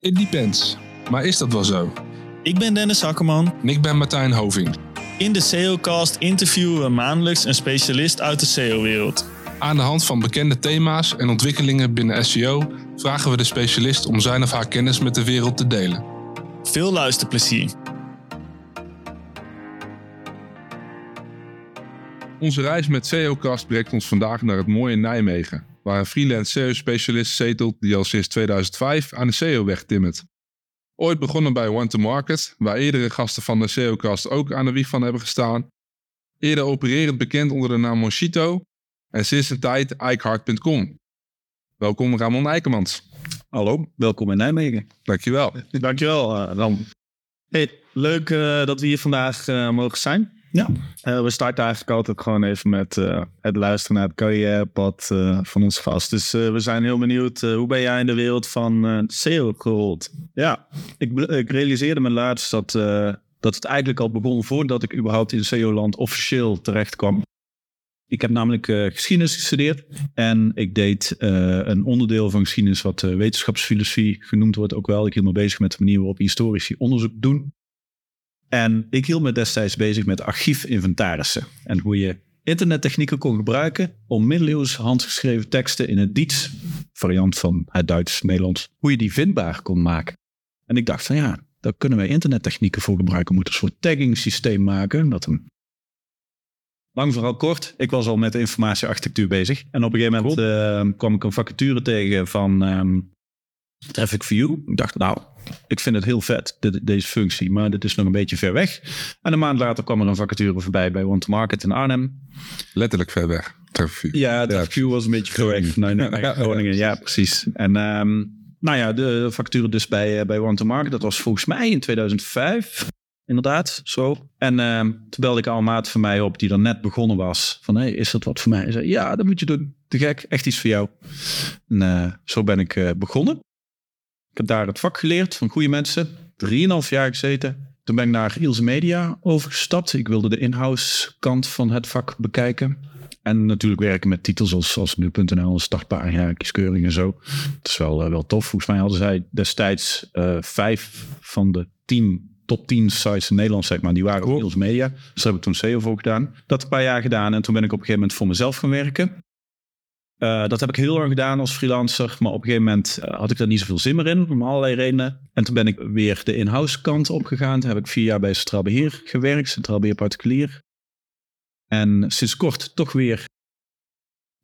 It depends. Maar is dat wel zo? Ik ben Dennis Akkerman. En ik ben Martijn Hoving. In de SEOcast interviewen we maandelijks een specialist uit de SEO-wereld. Aan de hand van bekende thema's en ontwikkelingen binnen SEO vragen we de specialist om zijn of haar kennis met de wereld te delen. Veel luisterplezier. Onze reis met SEOcast brengt ons vandaag naar het mooie Nijmegen, waar een freelance SEO-specialist zetelt die al sinds 2005 aan de SEO-weg timmert. Ooit begonnen bij One to Market, waar eerdere gasten van de SEOcast ook aan de wieg van hebben gestaan. Eerder opererend bekend onder de naam Moschito en sinds een tijd iCard.com. Welkom Ramon Eikemans. Hallo, welkom in Nijmegen. Dankjewel. Dankjewel, uh, Ram. Hey, leuk uh, dat we hier vandaag uh, mogen zijn. Ja. Uh, we starten eigenlijk altijd gewoon even met uh, het luisteren naar het carrièrepad uh, van ons vast. Dus we zijn heel benieuwd, hoe ben jij in de wereld van SEO gerold? Ja, ik, ik, realiseerde me laatst dat, dat het eigenlijk al begon voordat ik überhaupt in SEO-land officieel terecht kwam. Ik heb namelijk geschiedenis gestudeerd en ik deed een onderdeel van geschiedenis wat wetenschapsfilosofie genoemd wordt ook wel. Ik hield me bezig met de manier waarop historici onderzoek doen. En ik hield me destijds bezig met archiefinventarissen en hoe je internettechnieken kon gebruiken om middeleeuws handgeschreven teksten in het Diets, variant van het Duits-Nederlands, hoe je die vindbaar kon maken. En ik dacht van ja, daar kunnen wij internettechnieken voor gebruiken. We moeten een soort tagging systeem maken. Dat een... Lang vooral kort, ik was al met informatiearchitectuur bezig. En op een gegeven moment uh, kwam ik een vacature tegen van um, Traffic View. Ik dacht, nou, ik vind het heel vet, deze functie, maar dit is nog een beetje ver weg. En een maand later kwam er een vacature voorbij bij Want Market in Arnhem. Letterlijk ver weg. Ja, Traffic View was een beetje correct. Nee, nee, nee, Groningen, ja, precies. En um, nou ja, de vacature dus bij, bij Want Market, dat was volgens mij in 2005. Inderdaad, zo. En uh, toen belde ik al een maat van mij op die er net begonnen was. Van, hey, is dat wat voor mij? Hij zei, ja, dat moet je doen. Te gek, echt iets voor jou. En uh, zo ben ik uh, begonnen. Ik heb daar het vak geleerd van goede mensen. Drieënhalf jaar gezeten. Toen ben ik naar Ilse Media overgestapt. Ik wilde de in-house kant van het vak bekijken. En natuurlijk werken met titels als, als nu.nl, startpagina, kieskeuring en zo. Het is wel, uh, wel tof. Volgens mij hadden zij destijds uh, vijf van de tien top 10 sites in Nederland, zeg maar. Die waren op Ilse Media. Dus daar heb ik toen SEO voor gedaan. Dat een paar jaar gedaan. En toen ben ik op een gegeven moment voor mezelf gaan werken. Uh, dat heb ik heel lang gedaan als freelancer. Maar op een gegeven moment uh, had ik daar niet zoveel zin meer in. Om allerlei redenen. En toen ben ik weer de in-house kant opgegaan. Toen heb ik vier jaar bij Centraal Beheer gewerkt. Centraal Beheer Particulier. En sinds kort toch weer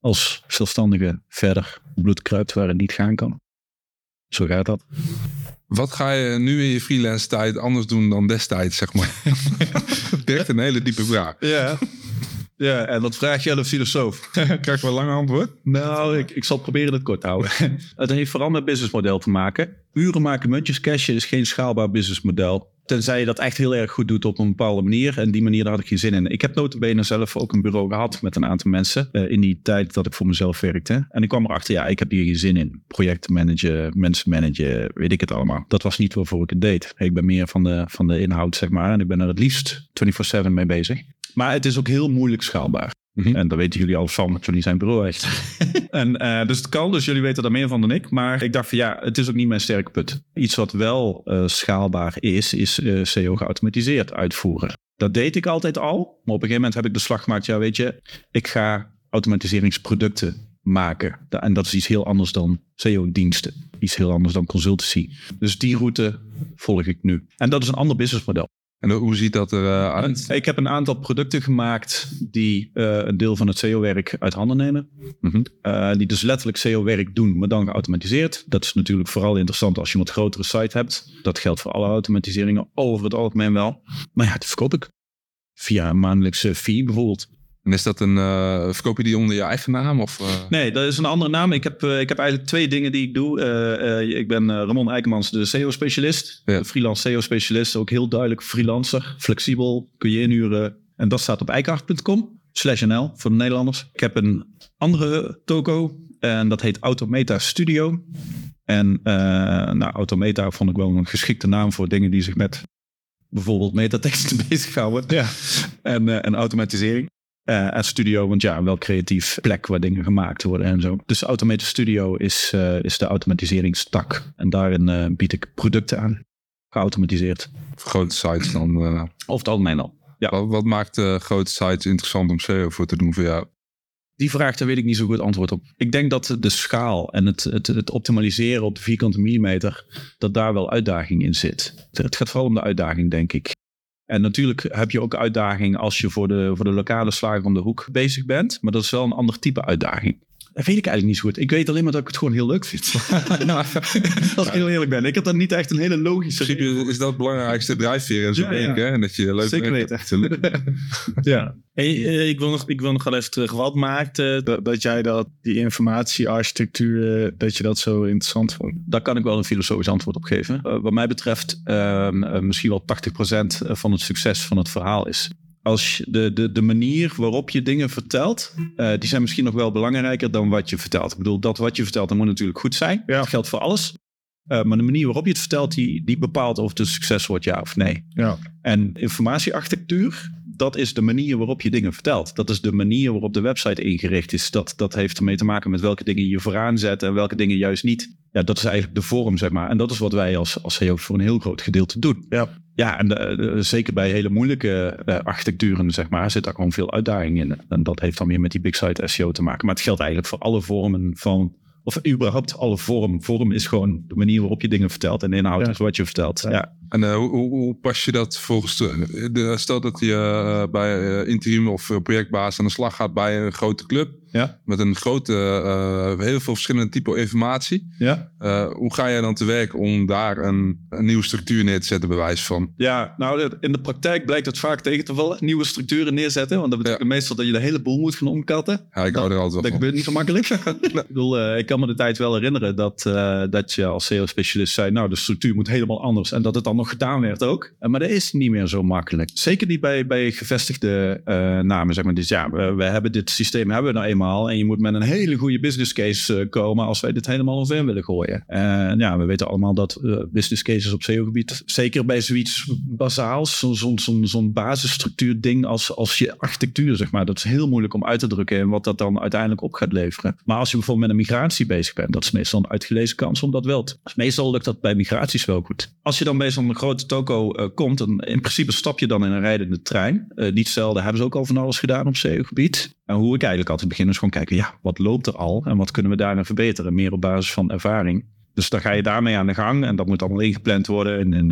als zelfstandige verder bloed kruipt waar het niet gaan kan. Zo gaat dat. Wat ga je nu in je freelance tijd anders doen dan destijds, zeg maar? Echt een hele diepe vraag. Ja. Ja, en dat vraag je aan filosoof. Krijg je wel een lang antwoord? Nou, ik, ik zal proberen het kort te houden. het heeft vooral met businessmodel te maken. Uren maken muntjes cashen is geen schaalbaar businessmodel. Tenzij je dat echt heel erg goed doet op een bepaalde manier. En die manier, daar had ik geen zin in. Ik heb notabene zelf ook een bureau gehad met een aantal mensen. Uh, in die tijd dat ik voor mezelf werkte. En ik kwam erachter, ja, ik heb hier geen zin in. Projecten managen, mensen managen, weet ik het allemaal. Dat was niet waarvoor ik het deed. Ik ben meer van de, van de inhoud, zeg maar. En ik ben er het liefst 24-7 mee bezig. Maar het is ook heel moeilijk schaalbaar. Mm-hmm. En daar weten jullie al van, dat jullie zijn bureau echt. en, uh, dus het kan, dus jullie weten daar meer van dan ik. Maar ik dacht van ja, het is ook niet mijn sterke put. Iets wat wel uh, schaalbaar is, is uh, SEO geautomatiseerd uitvoeren. Dat deed ik altijd al. Maar op een gegeven moment heb ik de slag gemaakt. Ja, weet je, ik ga automatiseringsproducten maken. En dat is iets heel anders dan SEO-diensten. Iets heel anders dan consultancy. Dus die route volg ik nu. En dat is een ander businessmodel. En hoe ziet dat eruit? Ik heb een aantal producten gemaakt die uh, een deel van het SEO-werk uit handen nemen. Uh, die dus letterlijk SEO-werk doen, maar dan geautomatiseerd. Dat is natuurlijk vooral interessant als je een wat grotere site hebt. Dat geldt voor alle automatiseringen over het algemeen wel. Maar ja, dat verkoop ik via een maandelijkse fee bijvoorbeeld. En is dat een, uh, verkoop je die onder je eigen naam? Of, uh... Nee, dat is een andere naam. Ik heb, uh, ik heb eigenlijk twee dingen die ik doe. ik ben Ramon Eikemans, de SEO-specialist. Ja. Freelance SEO-specialist. Ook heel duidelijk freelancer. Flexibel, kun je inhuren. En dat staat op eikart.com. Slash NL voor de Nederlanders. Ik heb een andere toko. En dat heet Autometa Studio. En nou, Autometa vond ik wel een geschikte naam voor dingen die zich met bijvoorbeeld metateksten bezighouden. Ja. En, en automatisering. Uh, en studio, want ja, wel creatief plek waar dingen gemaakt worden en zo. Dus Automated Studio is, uh, is de automatiseringstak. En daarin uh, bied ik producten aan. Geautomatiseerd. Grote sites dan? Of het algemeen al. Ja. Wat, wat maakt grote sites interessant om SEO voor te doen voor jou? Die vraag, daar weet ik niet zo goed antwoord op. Ik denk dat de schaal en het, het, het optimaliseren op de vierkante millimeter, dat daar wel uitdaging in zit. Het gaat vooral om de uitdaging, denk ik. En natuurlijk heb je ook uitdaging als je voor de, voor de lokale slager om de hoek bezig bent. Maar dat is wel een ander type uitdaging. Dat weet ik eigenlijk niet zo goed. Ik weet alleen maar dat ik het gewoon heel leuk vind. nou, als ik heel eerlijk ben. Ik heb dan niet echt een hele logische... Misschien is dat het belangrijkste drijfveer in zo'n ja, ja. En dat je leuk Zeker weten. ja. Hey, eh, ik, wil nog, ik wil nog wel even terug. Wat maakte dat, dat jij dat, die informatiearchitectuur, eh, dat je dat zo interessant vond? Daar kan ik wel een filosofisch antwoord op geven. Uh, wat mij betreft, ehm, misschien wel 80% van het succes van het verhaal is als de, de, de manier waarop je dingen vertelt, uh, die zijn misschien nog wel belangrijker dan wat je vertelt. Ik bedoel, dat wat je vertelt, dat moet natuurlijk goed zijn. Ja. Dat geldt voor alles. Uh, maar de manier waarop je het vertelt, die, die bepaalt of het een succes wordt, ja of nee. Ja. En informatiearchitectuur, dat is de manier waarop je dingen vertelt. Dat is de manier waarop de website ingericht is. Dat, dat heeft ermee te maken met welke dingen je vooraan zet en welke dingen juist niet. Ja, dat is eigenlijk de vorm, zeg maar. En dat is wat wij als, als SEO voor een heel groot gedeelte doen. Ja. Ja, en zeker bij hele moeilijke uh, architecturen, zeg maar, zit daar gewoon veel uitdaging in. En dat heeft dan weer met die big site SEO te maken. Maar het geldt eigenlijk voor alle vormen van of überhaupt alle vorm. Vorm is gewoon de manier waarop je dingen vertelt. En de inhoud is wat je vertelt. Ja. En uh, hoe, hoe, pas je dat volgens de, de stel dat je uh, bij uh, interim of projectbaas aan de slag gaat bij een grote club. Ja. Met een grote, heel veel verschillende typen informatie. Ja. hoe ga jij dan te werk om daar een, een, nieuwe structuur neer te zetten, bewijs van? Ja, nou in de praktijk blijkt het vaak tegen te vallen. Nieuwe structuren neerzetten. Want dat betekent meestal dat je de hele boel moet gaan omkatten. Ja, ik hou er altijd van. Dat gebeurt niet zo makkelijk. ik bedoel, ik kan me de tijd wel herinneren dat, dat je als SEO-specialist zei... nou, de structuur moet helemaal anders. En dat het dan nog gedaan werd ook. Maar dat is niet meer zo makkelijk. Zeker niet bij, bij gevestigde namen, zeg maar. Dus ja, we, we, hebben dit systeem hebben we nou eenmaal. En je moet met een hele goede business case uh, komen als wij dit helemaal omver willen gooien. En ja, we weten allemaal dat uh, business cases op SEO-gebied, zeker bij zoiets bazaals, zo'n zo, zo, basisstructuur ding als, als je architectuur, zeg maar. Dat is heel moeilijk om uit te drukken en wat dat dan uiteindelijk op gaat leveren. Maar als je bijvoorbeeld met een migratie bezig bent, dat is meestal een uitgelezen kans om dat wel te. Dus meestal lukt dat bij migraties wel goed. Als je dan bij zo'n grote toko uh, komt, dan in principe stap je dan in een rijdende trein. Uh, niet zelden hebben ze ook al van alles gedaan op SEO-gebied. En hoe ik eigenlijk altijd begin gewoon kijken, ja, wat loopt er al en wat kunnen we daarin verbeteren? Meer op basis van ervaring. Dus dan ga je daarmee aan de gang en dat moet allemaal ingepland worden en, en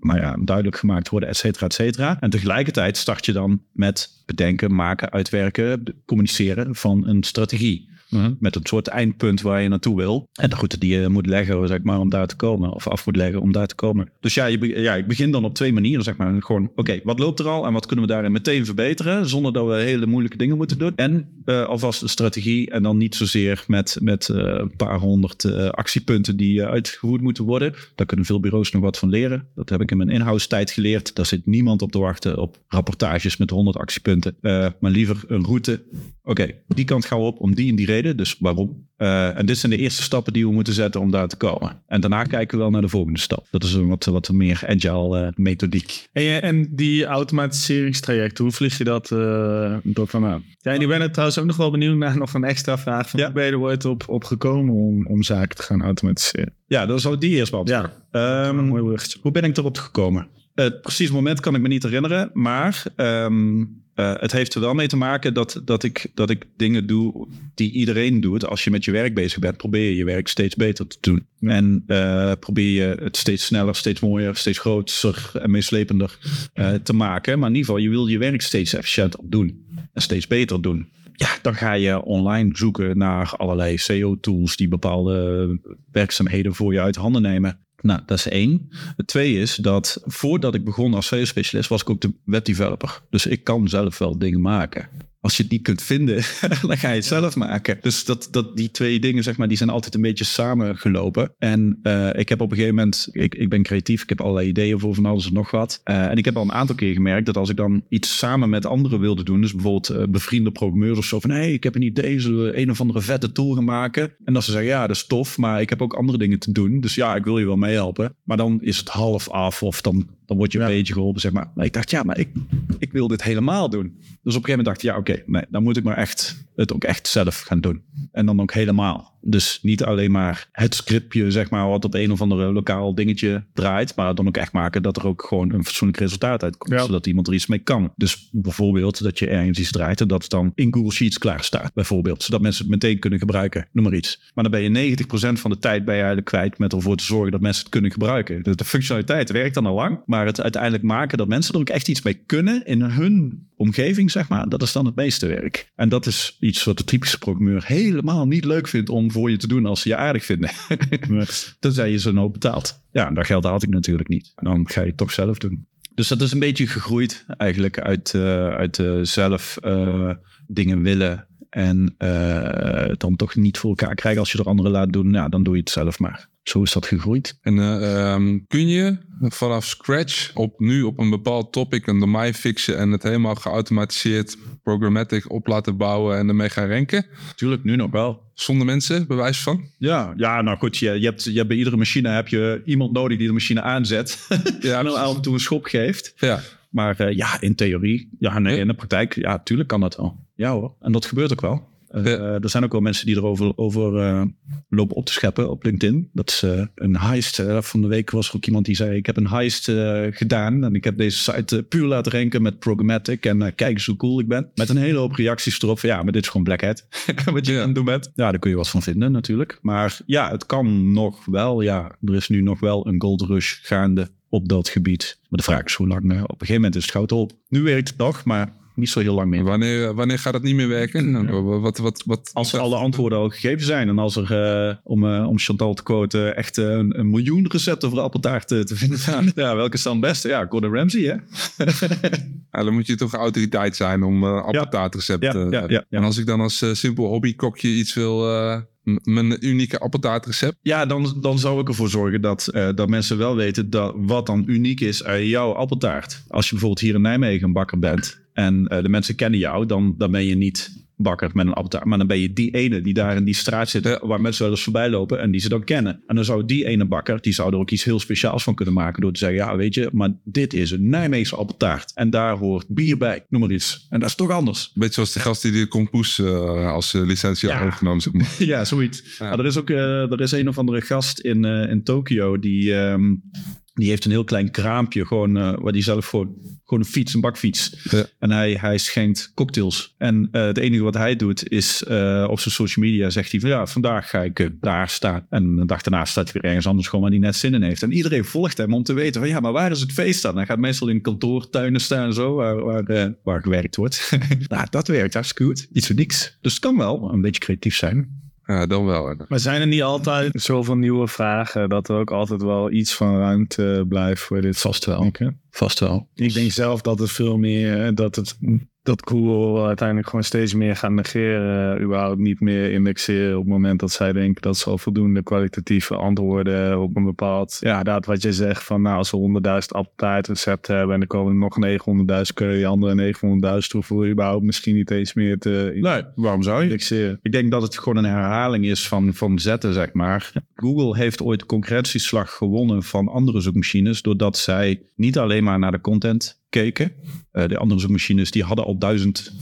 nou ja, duidelijk gemaakt worden, et cetera, et cetera. En tegelijkertijd start je dan met bedenken, maken, uitwerken, communiceren van een strategie. Mhm. Met een soort eindpunt waar je naartoe wil. En de route die je moet leggen, zeg maar, om daar te komen. Of af moet leggen om daar te komen. Dus ja, je, ja ik begin dan op twee manieren, zeg maar. Gewoon, oké, wat loopt er al en wat kunnen we daarin meteen verbeteren? Zonder dat we hele moeilijke dingen moeten doen. En uh, alvast een strategie en dan niet zozeer met, met uh, een paar honderd uh, actiepunten die uitgevoerd moeten worden. Daar kunnen veel bureaus nog wat van leren. Dat heb ik in mijn in-house tijd geleerd. Daar zit niemand op te wachten op rapportages met honderd actiepunten. maar liever een route. Oké, die kant gaan we op om die en die reden dus waarom? Uh, en dit zijn de eerste stappen die we moeten zetten om daar te komen. En daarna kijken we wel naar de volgende stap. Dat is een wat, wat meer agile uh, methodiek. En, en die automatiseringstraject, hoe vlieg je dat uh, door vandaan? Ja, en ik ben er trouwens ook nog wel benieuwd naar nog een extra vraag. Van ja. Hoe ben je er ooit op, op gekomen om, om zaken te gaan automatiseren? Ja, dan zou die eerst beantwoorden. Ja, um, mooi Hoe ben ik erop gekomen? Het precieze moment kan ik me niet herinneren, maar um, uh, het heeft er wel mee te maken dat, dat, ik, dat ik dingen doe die iedereen doet. Als je met je werk bezig bent, probeer je je werk steeds beter te doen. En uh, probeer je het steeds sneller, steeds mooier, steeds groter en meeslepender uh, te maken. Maar in ieder geval, je wil je werk steeds efficiënter doen en steeds beter doen. Ja, dan ga je online zoeken naar allerlei SEO-tools die bepaalde werkzaamheden voor je uit handen nemen. Nou, dat is één. Het tweede is dat voordat ik begon als SEO-specialist was ik ook de webdeveloper. Dus ik kan zelf wel dingen maken als je het niet kunt vinden, dan ga je het zelf maken. Dus dat, dat, die twee dingen, zeg maar, die zijn altijd een beetje samengelopen. En uh, ik heb op een gegeven moment, ik, ik ben creatief, ik heb allerlei ideeën voor van alles en nog wat. Uh, en ik heb al een aantal keer gemerkt dat als ik dan iets samen met anderen wilde doen, dus bijvoorbeeld uh, bevriende programmeurs of zo, van hé, hey, ik heb een idee, zullen we een of andere vette tool gaan maken? En dat ze zeggen, ja, dat is tof, maar ik heb ook andere dingen te doen. Dus ja, ik wil je wel meehelpen. Maar dan is het half af of dan dan word je een beetje geholpen, zeg maar. Maar ik dacht, ja, maar ik, ik wil dit helemaal doen. Dus op een gegeven moment dacht ik, ja, oké, nee, dan moet ik maar echt het ook echt zelf gaan doen. En dan ook helemaal. Dus niet alleen maar het scriptje, zeg maar, wat op een of andere lokaal dingetje draait, maar dan ook echt maken dat er ook gewoon een fatsoenlijk resultaat uitkomt, zodat iemand er iets mee kan. Dus bijvoorbeeld dat je ergens iets draait en dat het dan in Google Sheets klaar staat, bijvoorbeeld, zodat mensen het meteen kunnen gebruiken, noem maar iets. Maar dan ben je 90% van de tijd ben je eigenlijk kwijt met ervoor te zorgen dat mensen het kunnen gebruiken. Dus de functionaliteit werkt dan al lang, maar het uiteindelijk maken dat mensen er ook echt iets mee kunnen in hun omgeving, zeg maar, dat is dan het meeste werk. En dat is iets wat de typische programmeur helemaal niet leuk vindt om voor je te doen als ze je aardig vinden. Tenzij je ze nou betaalt. Ja, dat geld had ik natuurlijk niet. Dan ga je het toch zelf doen. Dus dat is een beetje gegroeid eigenlijk uit, uh, uit uh, zelf uh, dingen willen en dan toch niet voor elkaar krijgen als je er anderen laat doen. Ja, dan doe je het zelf maar. Zo is dat gegroeid. En um, kun je vanaf scratch op nu op een bepaald topic een domein fixen en het helemaal geautomatiseerd programmatic op laten bouwen en ermee gaan ranken? Tuurlijk, nu nog wel. Zonder mensen, bewijs van? Ja, ja nou goed, je, je, hebt, je hebt bij iedere machine heb je iemand nodig die de machine aanzet. ja, en dan af en toe een schop geeft. Ja. Maar uh, ja, in theorie, ja, nee, in de praktijk, ja, tuurlijk kan dat wel. Ja hoor, en dat gebeurt ook wel. Uh, er zijn ook wel mensen die erover over, uh, lopen op te scheppen op LinkedIn. Dat is uh, een heist. van de week was er ook iemand die zei: Ik heb een heist gedaan. En ik heb deze site puur laten renken met programmatic. En kijk eens hoe cool ik ben. Met een hele hoop reacties erop. Van, ja, maar dit is gewoon black hat. Wat je aan het doen bent. Ja, daar kun je wat van vinden natuurlijk. Maar ja, het kan nog wel. Ja, er is nu nog wel een gold rush gaande op dat gebied. Maar de vraag is hoe lang. op een gegeven moment is het goud op. Nu werkt het nog, maar niet zo heel lang meer. Wanneer, wanneer gaat het niet meer werken? Ja. Wat, wat, wat, als alle antwoorden al gegeven zijn en als er, uh, om, uh, om Chantal te quoten, echt uh, een, een, miljoen recepten voor appeltaart te vinden zijn. ja, welke is dan het beste? Ja, Gordon Ramsay, hè? ja, dan moet je toch autoriteit zijn om appeltaartrecepten. Ja, ja, en als ik dan als simpel hobbykokje iets wil mijn unieke appeltaartrecept? Ja, dan, dan zou ik ervoor zorgen dat, uh, dat mensen wel weten dat, wat dan uniek is aan jouw appeltaart. Als je bijvoorbeeld hier in Nijmegen een bakker bent en uh, de mensen kennen jou, dan, dan ben je niet bakker met een appeltaart. Maar dan ben je die ene die daar in die straat zit, waar mensen wel eens voorbij lopen en die ze dan kennen. En dan zou die ene bakker, die zou er ook iets heel speciaals van kunnen maken door te zeggen, ja weet je, maar dit is een Nijmeegse appeltaart. En daar hoort bier bij, noem maar iets. En dat is toch anders. Beetje zoals de gast die de Compoes uh, als uh, licentie ja. overgenomen. Zeg maar. ja, zoiets. Ja. er is ook uh, er is een of andere gast in, in Tokio die... Um, die heeft een heel klein kraampje, gewoon uh, waar hij zelf gewoon, gewoon een fiets, een bakfiets. Ja. En hij, hij schenkt cocktails. En uh, het enige wat hij doet is uh, op zijn social media zegt hij van ja, vandaag ga ik daar staan. En de dag daarna staat hij weer ergens anders gewoon waar hij net zin in heeft. En iedereen volgt hem om te weten van ja, maar waar is het feest dan? Hij gaat meestal in kantoortuinen staan en zo, waar, waar, waar gewerkt wordt. nou, dat werkt hartstikke goed. Iets voor niks. Dus het kan wel een beetje creatief zijn. Ja, dan wel. Maar zijn er niet altijd zoveel nieuwe vragen dat er ook altijd wel iets van ruimte blijft voor dit? Vast wel. Okay. Vast wel. Ik denk zelf dat het veel meer, dat het dat Google uiteindelijk gewoon steeds meer gaat negeren, überhaupt niet meer indexeren op het moment dat zij denken dat ze al voldoende kwalitatieve antwoorden op een bepaald, ja, inderdaad wat je zegt van nou als we 100.000 appeltaartrecepten hebben en er komen nog 900.000, kun je die andere 900.000 toevoegen, überhaupt misschien niet eens meer te Nee, waarom zou je? Indexeren. Ik denk dat het gewoon een herhaling is van, van zetten, zeg maar. Google heeft ooit de concurrentieslag gewonnen van andere zoekmachines doordat zij niet alleen maar naar de content Uh, de andere zoekmachines die hadden al duizend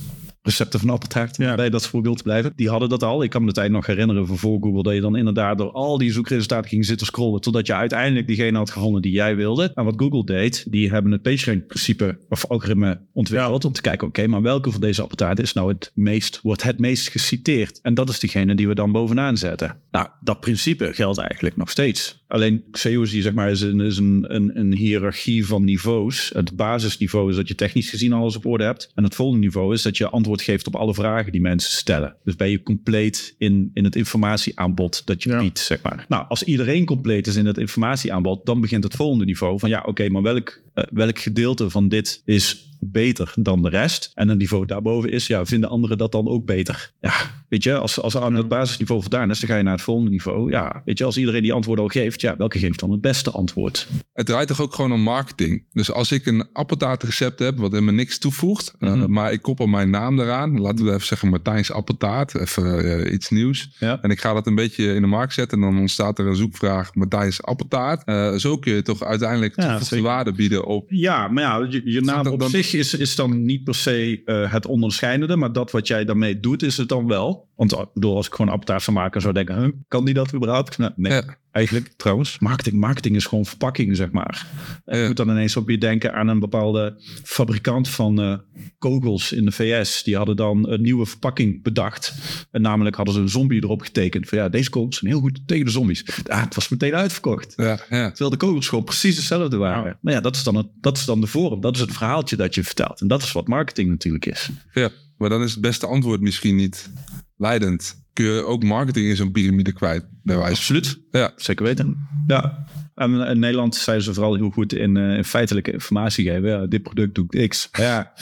recepten van appeltaart, ja. bij dat voorbeeld blijven. Die hadden dat al. Ik kan me de tijd nog herinneren van voor Google, dat je dan inderdaad door al die zoekresultaten ging zitten scrollen, totdat je uiteindelijk diegene had gevonden die jij wilde. En wat Google deed, die hebben het PageRank principe of algoritme ontwikkeld ja. om te kijken, oké, okay, maar welke van deze appeltaarten is nou het meest, wordt het meest geciteerd? En dat is degene die we dan bovenaan zetten. Nou, dat principe geldt eigenlijk nog steeds. Alleen SEO's zeg maar, is, een, is een, een, een hiërarchie van niveaus. Het basisniveau is dat je technisch gezien alles op orde hebt. En het volgende niveau is dat je antwoord geeft op alle vragen die mensen stellen. Dus ben je compleet in, in het informatieaanbod dat je ja. biedt, zeg maar. Nou, als iedereen compleet is in het informatieaanbod, dan begint het volgende niveau van ja, oké, maar welk, welk gedeelte van dit is beter dan de rest. En een niveau daarboven is, ja, vinden anderen dat dan ook beter? Ja, weet je, als, als aan het basisniveau voldaan is, dan ga je naar het volgende niveau. Ja, weet je, als iedereen die antwoorden al geeft, ja, welke geeft dan het beste antwoord? Het draait toch ook gewoon om marketing. Dus als ik een appeltaartrecept heb, wat helemaal niks toevoegt, mm -hmm. uh, maar ik koppel mijn naam eraan, laten we even zeggen Martijn's appeltaart, even uh, iets nieuws. Ja. En ik ga dat een beetje in de markt zetten en dan ontstaat er een zoekvraag Martijn's appeltaart. Uh, zo kun je toch uiteindelijk ja, waarde bieden op. Ja, maar ja, je, je naam op zich is, is dan niet per se uh, het onderscheidende, maar dat wat jij daarmee doet, is het dan wel. Want ik bedoel, als ik gewoon een apparaat zou maken, zou denken, huh, kan die dat überhaupt? Nou, nee. Ja eigenlijk trouwens. Marketing, marketing is gewoon verpakking, zeg maar. Ja. Ik moet dan ineens op je denken aan een bepaalde fabrikant van uh, kogels in de VS. Die hadden dan een nieuwe verpakking bedacht. En namelijk hadden ze een zombie erop getekend. Van ja, deze kogels zijn heel goed tegen de zombies. Ja, het was meteen uitverkocht. Ja, ja. Terwijl de kogels gewoon precies hetzelfde waren. Maar ja, dat is, dan het, dat is dan de vorm. Dat is het verhaaltje dat je vertelt. En dat is wat marketing natuurlijk is. Ja, maar dan is het beste antwoord misschien niet leidend kun je ook marketing in zo'n piramide kwijt. Bij wijze. Absoluut. Ja. Zeker weten. Ja. En in Nederland zijn ze vooral heel goed in, uh, in feitelijke informatie geven. Ja, dit product doet X. Ja.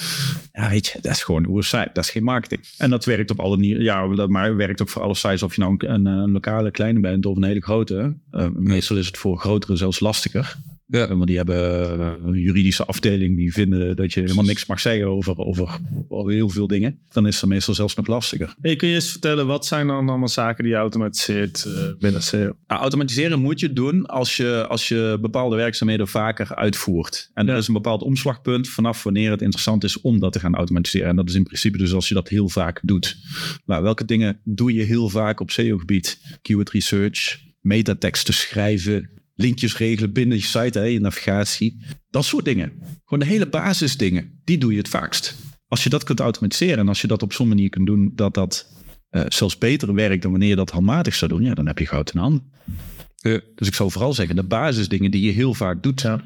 ja, weet je, dat is gewoon hoe site. Dat is geen marketing. En dat werkt op alle nieren. Ja, maar werkt ook voor alle sites. Of je nou een, een, lokale kleine bent of een hele grote. Uh, meestal is het voor grotere zelfs lastiger. Ja. Want die hebben een juridische afdeling die vinden dat je helemaal niks mag zeggen over, over, over heel veel dingen. Dan is het meestal zelfs nog lastiger. Hey, kun je eens vertellen, wat zijn dan allemaal zaken die je automatiseert uh, binnen SEO? Nou, automatiseren moet je doen als je, als je bepaalde werkzaamheden vaker uitvoert. En er is een bepaald omslagpunt vanaf wanneer het interessant is om dat te gaan automatiseren. En dat is in principe dus als je dat heel vaak doet. Nou, welke dingen doe je heel vaak op SEO-gebied? Keyword research, metateksten schrijven, linkjes regelen binnen je site, hè, je navigatie. Dat soort dingen. Gewoon de hele basisdingen, die doe je het vaakst. Als je dat kunt automatiseren en als je dat op zo'n manier kunt doen dat dat uh, zelfs beter werkt dan wanneer je dat handmatig zou doen, ja, dan heb je goud in handen. Ja. Dus ik zou vooral zeggen, de basisdingen die je heel vaak doet, ja.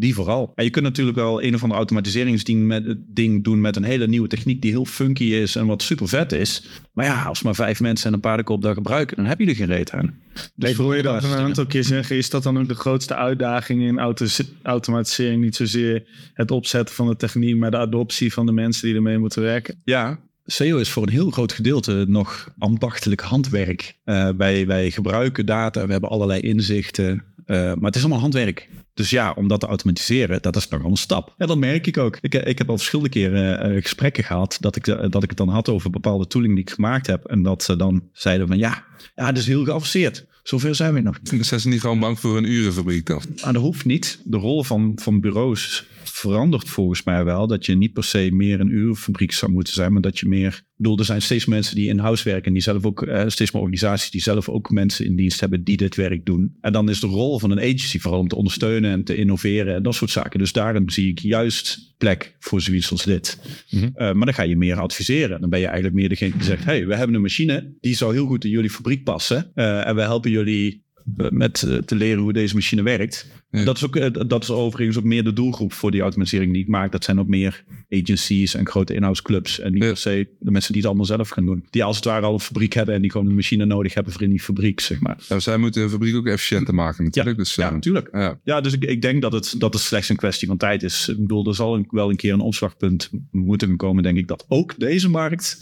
Die vooral. En je kunt natuurlijk wel een of ander automatiseringsding met, ding doen met een hele nieuwe techniek die heel funky is en wat super vet is. Maar ja, als maar vijf mensen en een paardenkop dat gebruiken, dan heb je er geen reet aan. Dus hoor je dat een aantal keer zeggen, is dat dan ook de grootste uitdaging in auto automatisering? Niet zozeer het opzetten van de techniek, maar de adoptie van de mensen die ermee moeten werken? Ja, SEO is voor een heel groot gedeelte nog ambachtelijk handwerk. Uh, wij, wij gebruiken data, we hebben allerlei inzichten, uh, maar het is allemaal handwerk. Dus ja, om dat te automatiseren, dat is nogal een stap. Ja, dat merk ik ook. Ik, ik heb al verschillende keren uh, gesprekken gehad dat ik, dat ik het dan had over bepaalde tooling die ik gemaakt heb. En dat ze dan zeiden van ja, ja, dat is heel geavanceerd. Zover zijn we nog. Zijn ze niet gewoon bang voor een urenfabriek dan? Ah, dat hoeft niet. De rol van, van bureaus verandert volgens mij wel. Dat je niet per se meer een urenfabriek zou moeten zijn, maar dat je meer. Ik bedoel, er zijn steeds mensen die in-house werken en die zelf ook, eh, steeds meer organisaties die zelf ook mensen in dienst hebben die dit werk doen. En dan is de rol van een agency vooral om te ondersteunen en te innoveren en dat soort zaken. Dus daarin zie ik juist plek voor zoiets als dit. Mhm. uh, maar dan ga je meer adviseren. Dan ben je eigenlijk meer degene die zegt: hey, we hebben een machine die zou heel goed in jullie fabriek passen. Uh, en we helpen jullie met eh, te leren hoe deze machine werkt. Dat, is ook, eh, dat is overigens ook meer de doelgroep voor die automatisering die ik maak. Dat zijn ook meer agencies en grote inhoudsclubs. En niet per se de mensen die het allemaal zelf gaan doen. Die als het ware al een fabriek hebben en die gewoon een machine nodig hebben voor in die fabriek, zeg maar. Ja, zij moeten de fabriek ook efficiënter maken natuurlijk. Ja, dus, ja natuurlijk. Ja. ja, dus ik, ik denk dat het, dat het slechts een kwestie van tijd is. Ik bedoel, er zal wel een keer een omslagpunt moeten komen, denk ik, dat ook deze markt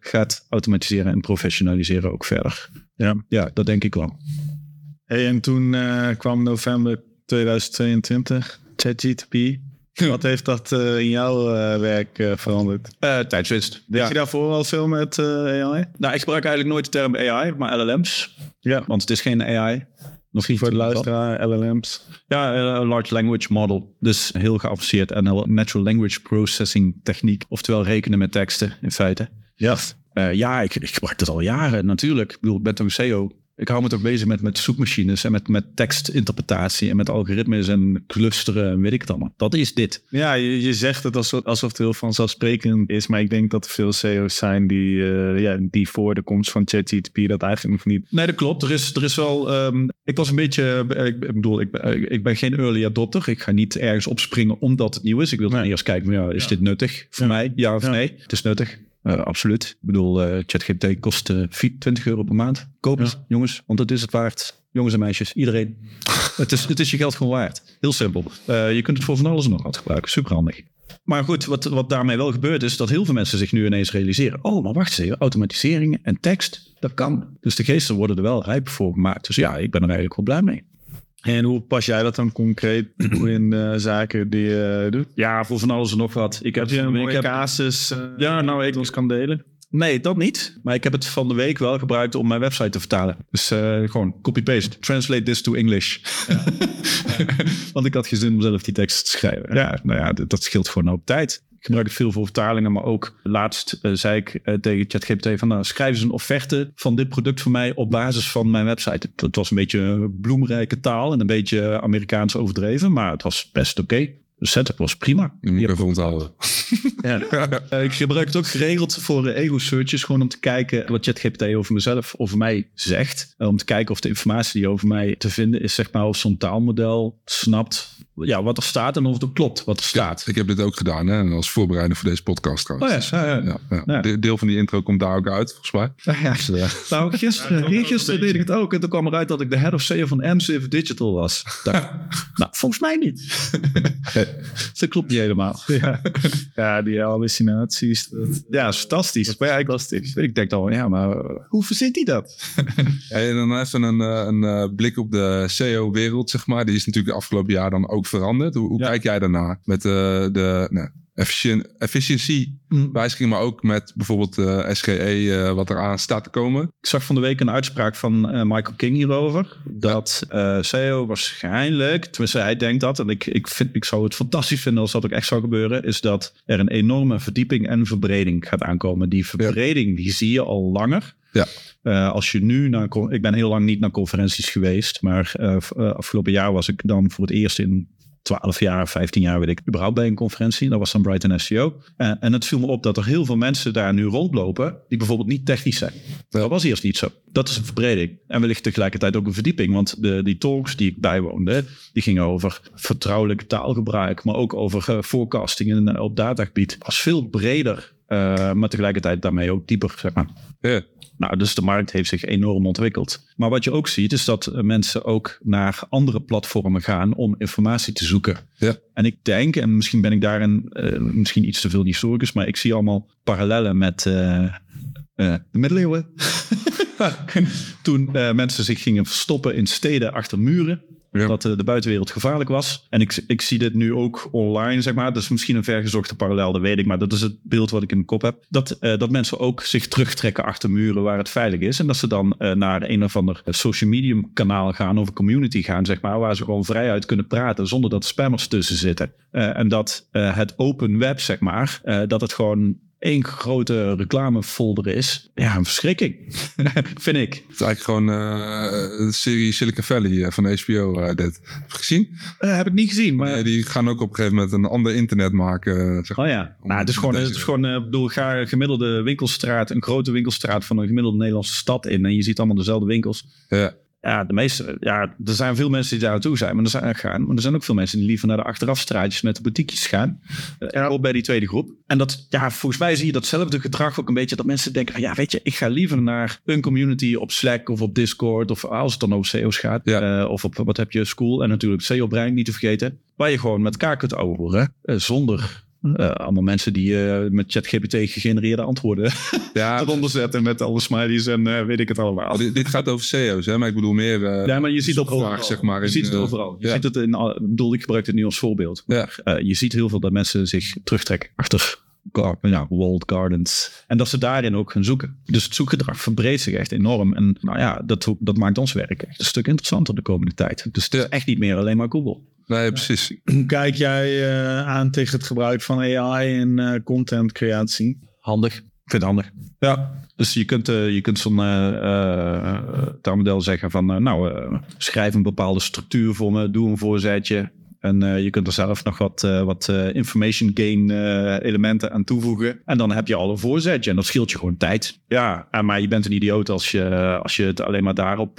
gaat automatiseren en professionaliseren ook verder. Ja, ja dat denk ik wel. Hey, en toen uh, kwam november 2022, ChatGTP. Wat heeft dat uh, in jouw uh, werk veranderd? tijdswinst. Deed je daarvoor al veel met AI? Nou, ik gebruik eigenlijk nooit de term AI, maar LLM's. Ja. Want het is geen AI. Nog voor de luisteraar, LLM's. Ja, een large language model. Dus heel geavanceerd en natural language processing techniek. Oftewel rekenen met teksten in feite. Ja. ja, ik, ik gebruik dat al jaren natuurlijk. Ik bedoel, ik ben toch SEO ik hou me toch bezig met, met zoekmachines en met, met tekstinterpretatie en met algoritmes en clusteren en weet ik het allemaal. Dat is dit. Ja, je, je zegt het alsof, alsof het heel vanzelfsprekend is, maar ik denk dat er veel CEO's zijn die, uh, ja, die voor de komst van ChatGPT dat eigenlijk nog niet. Nee, dat klopt. Er is, er is wel. Um, ik was een beetje. Ik, ik bedoel, ik, ik ben geen early adopter. Ik ga niet ergens opspringen omdat het nieuw is. Ik wil nee. eerst kijken, ja, is dit nuttig voor mij? Ja of nee? Het is nuttig. Uh, absoluut. Ik bedoel, uh, ChatGPT kost uh, 20 euro per maand. Koop het, jongens, want het is het waard. Jongens en meisjes, iedereen. het, is, het is je geld gewoon waard. Heel simpel. je kunt het voor van alles en nog wat gebruiken. Superhandig. Maar goed, wat, wat daarmee wel gebeurt is dat heel veel mensen zich nu ineens realiseren. Oh, maar wacht eens even. Automatisering en tekst, dat kan. Dus de geesten worden er wel rijp voor gemaakt. Dus ja, ik ben er eigenlijk wel blij mee. En hoe pas jij dat dan concreet in uh, zaken die je doet? Ja, voor van alles en nog wat. Ik heb, je een mooie casus uh, ja, nou, ik, ons kan delen? Nee, dat niet. Maar ik heb het van de week wel gebruikt om mijn website te vertalen. Dus gewoon copy-paste. Translate this to English. Ja. Want ik had geen zin om zelf die tekst te schrijven. Ja, nou ja, dat, dat scheelt gewoon op tijd. Ik gebruik het veel voor vertalingen, maar ook laatst uh, zei ik uh, tegen ChatGPT van nou, schrijf eens een offerte van dit product voor mij op basis van mijn website. Het was een beetje bloemrijke taal en een beetje Amerikaans overdreven, maar het was best oké. Okay. De setup was prima. Je ja. ik gebruik het ook geregeld voor ego searches. Gewoon om te kijken wat ChatGPT over mezelf, over mij zegt. Om te kijken of de informatie die over mij te vinden is, zeg maar, of zo'n taalmodel snapt ja, wat er staat en of het klopt wat er staat. Ja, ik heb dit ook gedaan hè, als voorbereiding voor deze podcast trouwens. Oh ja, ja, ja. ja. Deel van die intro komt daar ook uit, volgens mij. Ja, ja. Nou, gisteren, gisteren deed ik het ook en toen kwam eruit dat ik de head of SEO van M7 Digital was. Nou, volgens mij niet. dat klopt niet helemaal. Ja, ja die hallucinaties. Dat... Ja, is fantastisch. Maar ja, ik, fantastisch. ik denk dan, ja, maar hoe verzint hij dat? en dan even een, een, een blik op de SEO-wereld, zeg maar. Die is natuurlijk de afgelopen jaar dan ook veranderd. Hoe, hoe kijk jij daarna? Met uh, de nou, efficiëntie mm. wijziging, maar ook met bijvoorbeeld uh, SGE, uh, wat eraan staat te komen. Ik zag van de week een uitspraak van uh, Michael King hierover. Dat ja. SEO waarschijnlijk, tenminste hij denkt dat, en ik, ik, vind, ik zou het fantastisch vinden als dat ook echt zou gebeuren, is dat er een enorme verdieping en verbreding gaat aankomen. Die verbreding, die zie je al langer. Ja. Uh, als je nu naar, ik ben heel lang niet naar conferenties geweest, maar uh, afgelopen jaar was ik dan voor het eerst in 12 jaar, 15 jaar weet ik, überhaupt bij een conferentie. Dat was dan Brighton SEO. Uh, en het viel me op dat er heel veel mensen daar nu rondlopen die bijvoorbeeld niet technisch zijn. Dat was eerst niet zo. Dat is een verbreding. En wellicht tegelijkertijd ook een verdieping. Want de, die talks die ik bijwoonde, die gingen over vertrouwelijk taalgebruik, maar ook over uh, forecasting op datagebied. Was veel breder, uh, maar tegelijkertijd daarmee ook dieper, zeg maar. Ja. Nou, dus de markt heeft zich enorm ontwikkeld. Maar wat je ook ziet, is dat mensen ook naar andere platformen gaan om informatie te zoeken. Ja. En ik denk, en misschien ben ik daarin uh, misschien iets te veel historicus, maar ik zie allemaal parallellen met uh, uh, de middeleeuwen. Toen mensen zich gingen verstoppen in steden achter muren. Dat de, de buitenwereld gevaarlijk was. En ik, ik zie dit nu ook online, zeg maar. Dat is misschien een vergezochte parallel, dat weet ik. Maar dat is het beeld wat ik in mijn kop heb. Dat, uh, dat mensen ook zich terugtrekken achter muren waar het veilig is. En dat ze dan uh, naar een of ander social media kanaal gaan of een community gaan, zeg maar. Waar ze gewoon vrijuit kunnen praten zonder dat spammers tussen zitten. En dat het open web, zeg maar, dat het gewoon één grote reclamefolder is. Ja, een verschrikking, vind ik. Het is eigenlijk gewoon uh, de serie Silicon Valley uh, van HBO. Uh, dit. Heb je gezien? heb ik niet gezien. Maar... die gaan ook op een gegeven moment een ander internet maken. Zeg. Oh ja, nou, het is gewoon, het is gewoon bedoel, ga een gemiddelde winkelstraat, een grote winkelstraat van een gemiddelde Nederlandse stad in. En je ziet allemaal dezelfde winkels. Ja. Ja, de meeste, ja, er zijn veel mensen die daar naartoe zijn, maar er zijn, gaan. Maar er zijn ook veel mensen die liever naar de achterafstraatjes met de boutiques gaan. Uh, ook bij die tweede groep. En dat, ja, volgens mij zie je datzelfde gedrag ook een beetje. Dat mensen denken, ja, weet je, ik ga liever naar een community op Slack of op Discord. Of als het dan over SEO's gaat. Ja. Uh, of op, wat heb je, School. En natuurlijk SEO-brein, niet te vergeten. Waar je gewoon met elkaar kunt overhoren. Uh, zonder uh, allemaal mensen die uh, met ChatGPT gegenereerde antwoorden ja, eronder zetten met alle smileys en uh, weet ik het allemaal. Dit, dit, gaat over SEO's, hè? maar ik bedoel meer. ja, maar je ziet het overal. Zeg maar, je in, ziet het overal. Je ja. ziet het in. Ik bedoel, ik gebruik het nu als voorbeeld. Ja. je ziet heel veel dat mensen zich terugtrekken achter ja, walled gardens. En dat ze daarin ook gaan zoeken. Dus het zoekgedrag verbreedt zich echt enorm. En nou ja, dat, dat maakt ons werk echt een stuk interessanter de komende tijd. Dus het is echt niet meer alleen maar Google. Nee, precies. Hoe kijk jij uh, aan tegen het gebruik van AI in uh, content creatie? Handig. Ik vind het handig. Ja, dus je kunt, uh, je kunt zo'n taalmodel zeggen van... nou, schrijf een bepaalde structuur voor me. Doe een voorzetje. En uh, je kunt er zelf nog wat, uh, wat uh, information gain elementen aan toevoegen. En dan heb je al een voorzetje. En dat scheelt je gewoon tijd. Ja, maar je bent een idioot als je, als je het alleen maar daarop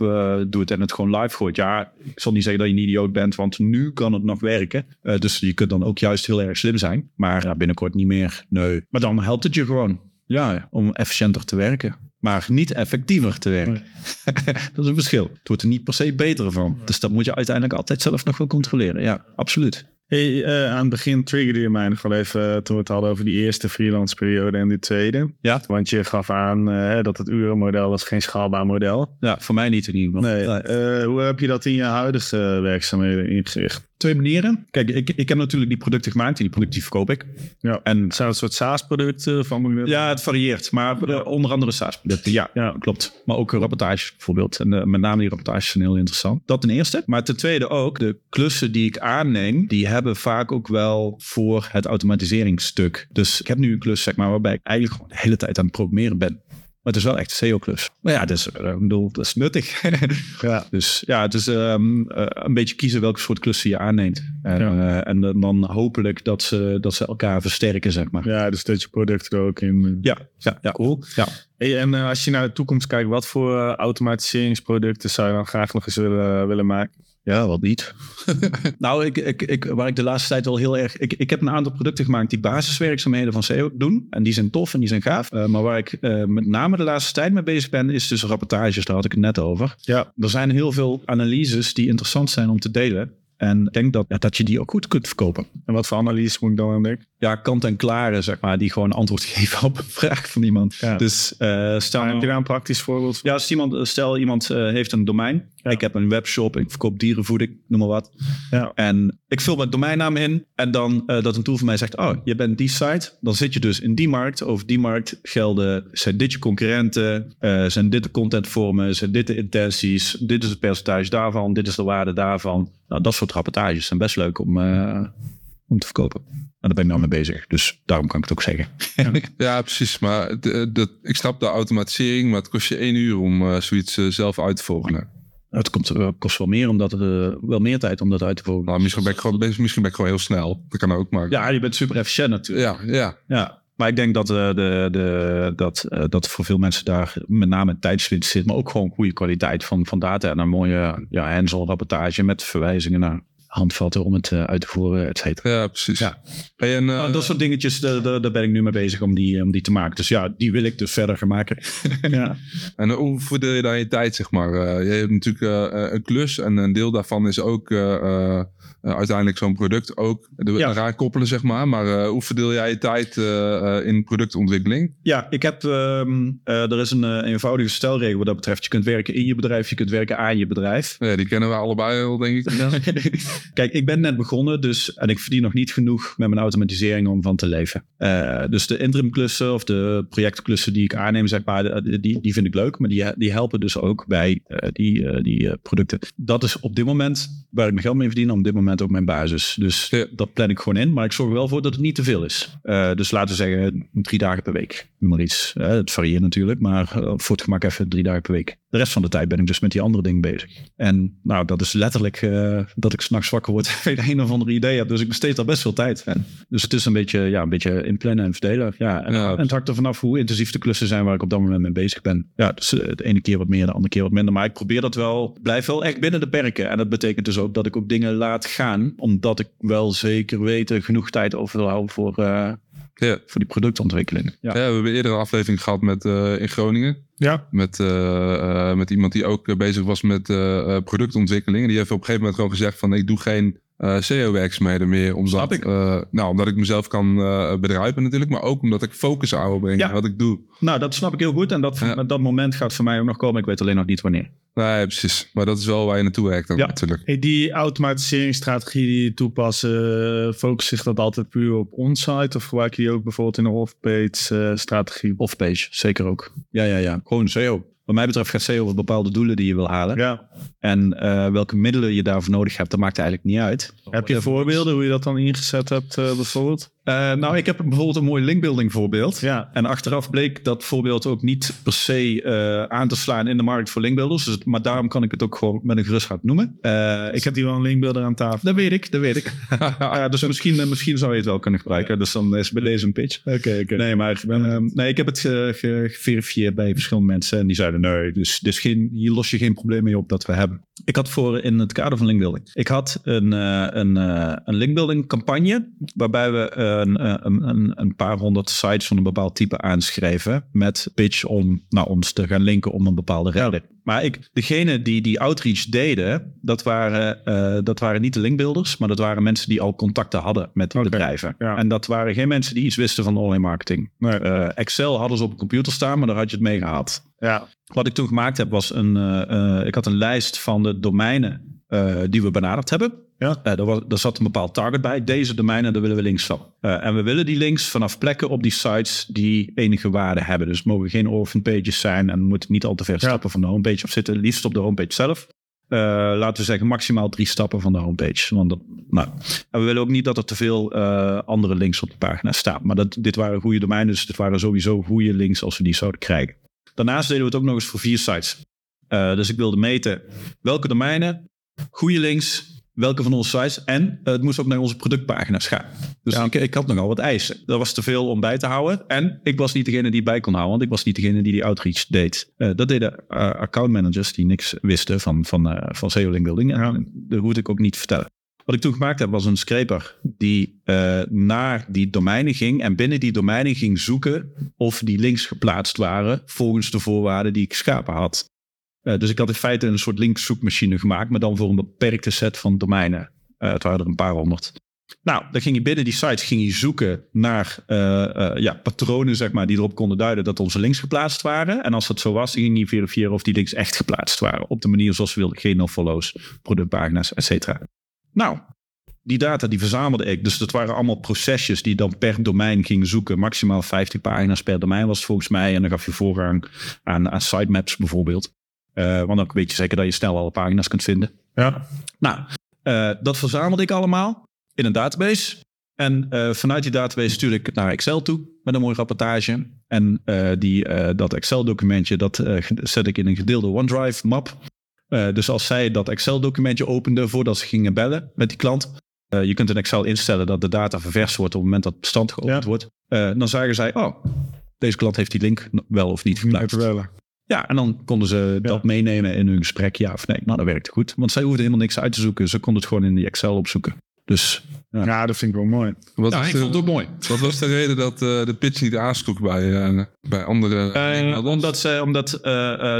doet en het gewoon live gooit. Ja, ik zal niet zeggen dat je een idioot bent, want nu kan het nog werken. dus je kunt dan ook juist heel erg slim zijn. Maar binnenkort niet meer. Nee. Maar dan helpt het je gewoon. Ja, om efficiënter te werken maar niet effectiever te werken. dat is een verschil. Het wordt er niet per se beter van. Dus dat moet je uiteindelijk altijd zelf nog wel controleren. Ja, absoluut. Hey, uh, aan het begin triggerde je mij nog wel even uh, toen we het hadden over die eerste freelance periode en die tweede. Ja. Want je gaf aan uh, dat het urenmodel was geen schaalbaar model. Ja, voor mij niet in ieder geval. Nee. hoe heb je dat in je huidige werkzaamheden ingericht? twee manieren. Kijk, ik, ik heb natuurlijk die producten gemaakt en die producten verkoop ik. Ja. En Zijn het soort SaaS-producten van ja, het varieert. Maar eh, onder andere SaaS-producten. Ja, Ja. klopt. Maar ook rapportages bijvoorbeeld. En eh, met name die rapportages zijn heel interessant. Dat ten eerste. Maar ten tweede ook, de klussen die ik aanneem, die hebben vaak ook wel voor het automatiseringsstuk. Dus ik heb nu een klus, zeg maar, waarbij ik eigenlijk gewoon de hele tijd aan het programmeren ben. Maar het is wel echt een SEO-klus. Maar ja, dus, eh, ik bedoel, dat is nuttig. Ja. Dus ja, het is ehm, eh, een beetje kiezen welke soort klussen je aanneemt. En, Ja. eh, en dan- dan hopelijk dat ze, dat ze elkaar versterken, zeg maar. ja, dus dat je product er ook in. Ja, ja, ja. Cool. Ja. Hey, en als je naar de toekomst kijkt, wat voor automatiseringsproducten zou je dan graag nog eens willen, willen maken? Ja, wat niet. nou, ik, ik, ik, waar ik de laatste tijd wel heel erg... Ik, ik heb een aantal producten gemaakt die basiswerkzaamheden van SEO doen. En die zijn tof en die zijn gaaf. Eh, maar waar ik eh, met name de laatste tijd mee bezig ben, is dus rapportages. Daar had ik het net over. Ja. Er zijn heel veel analyses die interessant zijn om te delen. En ik denk dat, ja, dat je die ook goed kunt verkopen. En wat voor analyse moet ik dan aan denken? Ja, kant-en-klare, zeg maar, die gewoon antwoord geven op een vraag van iemand. Ja. Dus eh, stel heb nou- je daar een praktisch voorbeeld van? ja, als iemand, stel iemand eh, heeft een domein. Ik heb een webshop, ik verkoop dierenvoeding, noem maar wat. Ja. En ik vul mijn domeinnaam in. En dan eh, dat een tool van mij zegt, oh, je bent die site. Dan zit je dus in die markt. Over die markt gelden, zijn dit je concurrenten? eh, zijn dit de contentvormen? Zijn dit de intenties? Dit is het percentage daarvan. Dit is de waarde daarvan. Nou, dat soort rapportages zijn best leuk om, eh, om te verkopen. En daar ben ik nou mee bezig. Dus daarom kan ik het ook zeggen. Ja, precies. Maar de, de, ik snap de automatisering, maar het kost je één uur om eh, zoiets eh, zelf uit te vogelen. Het komt, eh, kost wel meer, omdat eh, wel meer tijd om dat uit te voeren. Nou, misschien ben ik gewoon, misschien ben ik gewoon heel snel. Dat kan ook, maar... Ja, je bent super efficiënt natuurlijk. ja, ja. Ja, maar ik denk dat, de, de, dat, dat voor veel mensen daar met name tijdswinst zit, maar ook gewoon goede kwaliteit van, van data en een mooie ja, hands-on rapportage met verwijzingen naar handvatten om het eh, uit te voeren, et cetera. Ja, precies. Ja. Hey, en, eh, Nou, dat soort dingetjes, daar, daar ben ik nu mee bezig om die, om die te maken. Dus ja, die wil ik dus verder gaan maken. Ja. En hoe verdeel je dan je tijd, zeg maar? Eh, je hebt natuurlijk eh, eh, een klus en een deel daarvan is ook eh, eh, eh, uiteindelijk zo'n product ook Ja. eraan koppelen, zeg maar. Maar eh, hoe verdeel jij je tijd eh, eh, in productontwikkeling? Ja, ik heb, ehm, eh, er is een eh, eenvoudige stelregel wat dat betreft. Je kunt werken in je bedrijf, je kunt werken aan je bedrijf. Ja, die kennen we allebei al, denk ik. Kijk, ik ben net begonnen dus, en ik verdien nog niet genoeg met mijn automatisering om van te leven. Eh, dus de interimklussen of de projectklussen die ik aanneem, zeg maar, de- die, die vind ik leuk. Maar die, die helpen dus ook bij eh, die, eh, die eh, producten. Dat is op dit moment waar ik mijn geld mee verdien. Op dit moment ook mijn basis. Dus Ja. dat plan ik gewoon in. Maar ik zorg er wel voor dat het niet te veel is. Eh, dus laten we zeggen drie dagen per week. Noem Maar iets. Eh, het varieert natuurlijk. Maar eh, voor het gemak even drie dagen per week. De rest van de tijd ben ik dus met die andere dingen bezig. En nou, dat is letterlijk eh, dat ik s'nachts wakker word en een of andere idee heb. Dus ik besteed daar best veel tijd aan. Dus het is een beetje, ja, een beetje inplannen en verdelen. Ja, en, Ja. en het hangt er vanaf hoe intensief de klussen zijn waar ik op dat moment mee bezig ben. Ja, dus eh, de ene keer wat meer, de andere keer wat minder. Maar ik probeer dat wel, blijf wel echt binnen de perken. En dat betekent dus ook dat ik ook dingen laat gaan. Omdat ik wel zeker weten genoeg tijd over wil houden voor, eh, Ja. voor die productontwikkeling. Ja. Ja, we hebben eerder een aflevering gehad met, eh, in Groningen. Ja. Met, eh, eh, met iemand die ook bezig was met eh, eh, productontwikkeling. En die heeft op een gegeven moment gewoon gezegd van ik doe geen eh SEO-werkzaamheden meer. Omdat, ik. eh, nou, omdat ik mezelf kan eh, bedruipen natuurlijk. Maar ook omdat ik focus aan wil brengen Ja. in wat ik doe. Nou, dat snap ik heel goed. En dat, Ja. dat moment gaat voor mij ook nog komen. Ik weet alleen nog niet wanneer. Nee, precies. Maar dat is wel waar je naartoe werkt ook Ja. natuurlijk. Hey, die automatiseringsstrategie die je toepassen, uh, focust zich dat altijd puur op onsite? Of gebruik je die ook bijvoorbeeld in een off-page eh, strategie? Off-page, zeker ook. Ja, ja, ja. Gewoon SEO. Wat mij betreft gaat SEO over bepaalde doelen die je wil halen. Ja. En eh, welke middelen je daarvoor nodig hebt, dat maakt eigenlijk niet uit. Heb je voorbeelden hoe je dat dan ingezet hebt eh, bijvoorbeeld? Eh, nou, ik heb bijvoorbeeld een mooi linkbuilding voorbeeld. Ja. En achteraf bleek dat voorbeeld ook niet per se eh, aan te slaan in de markt voor linkbuilders. Dus, maar daarom kan ik het ook gewoon met een gerust hart noemen. Eh, Ik heb hier wel een linkbuilder aan tafel. dat weet ik, dat weet ik. Ja, dus misschien, misschien zou je het wel kunnen gebruiken. Dus dan is bij deze een pitch. Oké, oké. Nee, maar ehm, nee, ik heb het ge- ge- geverifieerd bij verschillende mensen. En die zeiden nee, dus, dus geen, hier los je geen probleem mee op dat we hebben. Ik had voor in het kader van linkbuilding. Ik had een, een, een linkbuilding campagne. Waarbij we een, eh, een, een, een paar honderd sites van een bepaald type aanschreven. Met pitch om naar ons te gaan linken om een bepaalde reden. Maar ik, degene die die outreach deden, dat waren, eh, dat waren niet de linkbuilders. Maar dat waren mensen die al contacten hadden met die Oké, bedrijven. ja. En dat waren geen mensen die iets wisten van online marketing. Nee. Eh, Excel hadden ze op een computer staan, maar daar had je het mee gehad. Ja. Wat ik toen gemaakt heb, was een. ik had een lijst van de domeinen die we benaderd hebben. Ja. Uh, daar, was, zat een bepaald target bij. Deze domeinen, daar willen we links van. Uh, en we willen die links vanaf plekken op die sites die enige waarde hebben. Dus het mogen geen orphan pages zijn en we moeten niet al te ver stappen van de homepage of zitten. Liefst op de homepage zelf. Uh, laten we zeggen maximaal drie stappen van de homepage. Want dat, nou, en we willen ook niet dat er te veel andere links op de pagina staan. Maar dat, dit waren goede domeinen, dus dit waren sowieso goede links als we die zouden krijgen. Daarnaast deden we het ook nog eens voor vier sites. dus ik wilde meten welke domeinen, goede links, welke van onze sites. En het moest ook naar onze productpagina's gaan. Dus ja. ik, ik, had nogal wat eisen. Dat was te veel om bij te houden. En ik was niet degene die bij kon houden, want ik was niet degene die die outreach deed. Uh, dat deden uh, account managers die niks wisten van, van, uh, van SEO link building. Ja. dat hoefde ik ook niet te vertellen. Wat ik toen gemaakt heb, was een scraper die naar die domeinen ging en binnen die domeinen ging zoeken of die links geplaatst waren volgens de voorwaarden die ik geschapen had. Uh, dus ik had in feite een soort linkzoekmachine gemaakt, maar dan voor een beperkte set van domeinen. Uh, het waren er een paar honderd. Nou, dan ging je binnen die sites ging je zoeken naar uh, ja, patronen zeg maar, die erop konden duiden dat onze links geplaatst waren. En als dat zo was, ging je verifiëren of die links echt geplaatst waren. Op de manier zoals we wilden. Geen no-follows, productpagina's, et cetera. Nou, die data die verzamelde ik. Dus dat waren allemaal procesjes die dan per domein gingen zoeken. Maximaal 50 pagina's per domein was het volgens mij. En dan gaf je voorrang aan, aan sitemaps bijvoorbeeld. Uh, want dan weet je zeker dat je snel alle pagina's kunt vinden. Ja. Nou, uh, dat verzamelde ik allemaal in een database. En uh, vanuit die database stuurde ik het naar Excel toe met een mooie rapportage. En die, dat Excel-documentje, dat zet ik in een gedeelde OneDrive-map. dus als zij dat Excel-documentje openden voordat ze gingen bellen met die klant. je kunt in Excel instellen dat de data ververst wordt op het moment dat het bestand geopend ja. wordt. dan zagen zij, oh, deze klant heeft die link wel of niet geplaatst. Ja, en dan konden ze dat meenemen in hun gesprek, ja of nee. Nou, dat werkte goed. Want zij hoefden helemaal niks uit te zoeken. Ze konden het gewoon in die Excel opzoeken. Dus ja, ja dat vind ik wel mooi. Wat ja, ik de, vond het ook mooi. Wat was de reden dat uh, de pitch niet aansloeg bij, uh, bij andere... Uh, omdat ze, omdat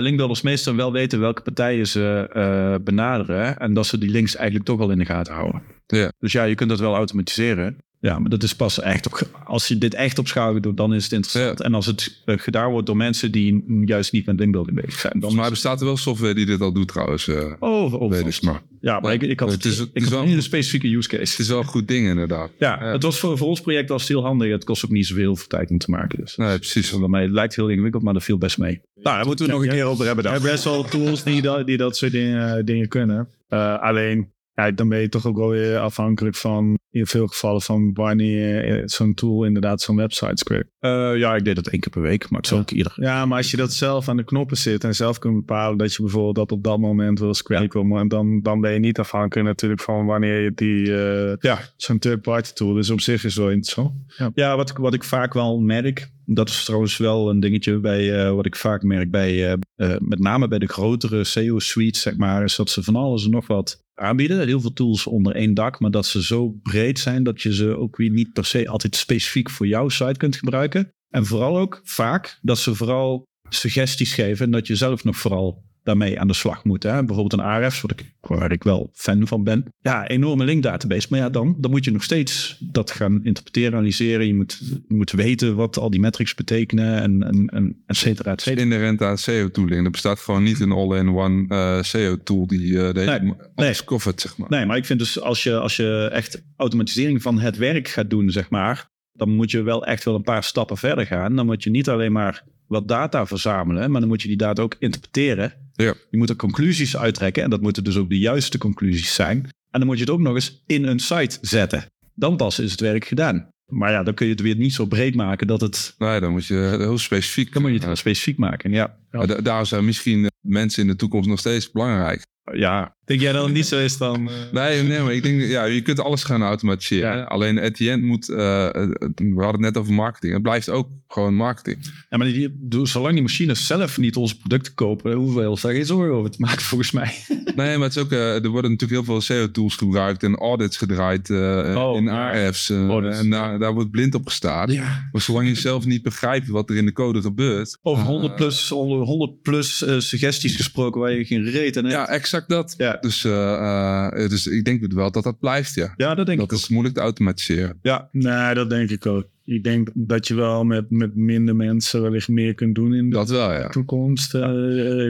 linkbuilders meestal wel weten welke partijen ze benaderen. En dat ze die links eigenlijk toch wel in de gaten houden. Ja. Dus ja, je kunt dat wel automatiseren. Ja, maar dat is pas echt op. Als je dit echt op schaal doet, dan is het interessant. En als het uh, gedaan wordt door mensen die juist niet met linkbuilding bezig zijn. Dan maar bestaat er wel software die dit al doet trouwens. Uh, oh, oh dus maar. Ja, maar ik, ik had het, is, het is wel een specifieke use case. Het is wel een goed ding inderdaad. Ja, ja. het was voor, voor ons project al heel handig. Het kost ook niet zoveel voor tijd om te maken. Dus. Nee, precies. Daarmee, het lijkt heel ingewikkeld, maar dat viel best mee. Nou, daar moeten we nog een keer over hebben. Er zijn best wel tools die dat, die dat soort dingen, dingen kunnen. Uh, alleen ja, dan ben je toch ook wel weer afhankelijk van, in veel gevallen, van wanneer zo'n tool inderdaad zo'n website script. Uh, ja, ik deed dat één keer per week, maar het is ook ieder. Ja, maar als je dat zelf aan de knoppen zit en zelf kunt bepalen dat je bijvoorbeeld dat op dat moment wil scrapen, ja. dan, dan ben je niet afhankelijk natuurlijk van wanneer je die, uh, ja. zo'n third-party tool. Dus op zich is wel interessant. Ja, ja wat, wat ik vaak wel merk, dat is trouwens wel een dingetje bij uh, wat ik vaak merk bij, uh, uh, met name bij de grotere SEO-suites, zeg maar, is dat ze van alles en nog wat aanbieden. Heel veel tools onder één dak, maar dat ze zo breed zijn dat je ze ook weer niet per se altijd specifiek voor jouw site kunt gebruiken. En vooral ook vaak dat ze vooral suggesties geven en dat je zelf nog vooral daarmee aan de slag moeten. Hè? Bijvoorbeeld een Ahrefs, wat ik, waar ik wel fan van ben. Ja, enorme linkdatabase. Maar ja, dan, dan moet je nog steeds dat gaan interpreteren, analyseren. Je moet, je moet weten wat al die metrics betekenen en, en, en et cetera, et cetera. Inherent aan SEO-tooling. Er bestaat gewoon niet een all-in-one uh, SEO-tool die uh, de nee, nee. covert, zeg maar. Nee, maar ik vind dus als je, als je echt automatisering van het werk gaat doen, zeg maar, dan moet je wel echt wel een paar stappen verder gaan. Dan moet je niet alleen maar wat data verzamelen, maar dan moet je die data ook interpreteren. Ja. Je moet er conclusies uittrekken en dat moeten dus ook de juiste conclusies zijn. En dan moet je het ook nog eens in een site zetten. Dan pas is het werk gedaan. Maar ja, dan kun je het weer niet zo breed maken dat het... Nee, dan moet je heel specifiek... Dan moet je het heel specifiek maken, ja. ja. Daar zijn misschien mensen in de toekomst nog steeds belangrijk. Ja, Denk jij dat het niet zo is dan? Uh... Nee, nee, maar ik denk, ja, je kunt alles gaan automatiseren. Ja. Alleen at the end moet, uh, we hadden het net over marketing. Het blijft ook gewoon marketing. Ja, maar die, zolang die machines zelf niet onze producten kopen, ons daar geen zorgen over te maken, volgens mij. Nee, maar het is ook, uh, er worden natuurlijk heel veel SEO-tools gebruikt en audits gedraaid oh, in ARF's. en daar, daar wordt blind op gestaan. Ja. Maar zolang je zelf niet begrijpt wat er in de code gebeurt. Over 100 plus, 100 plus suggesties gesproken waar je geen reet aan Ja, exact dat. Ja. Dus, uh, dus ik denk wel dat dat blijft, ja. Ja, dat denk dat ik is ook. moeilijk te automatiseren. Ja. Nee, dat denk ik ook. Ik denk dat je wel met, met minder mensen wellicht meer kunt doen in de dat wel, ja. toekomst.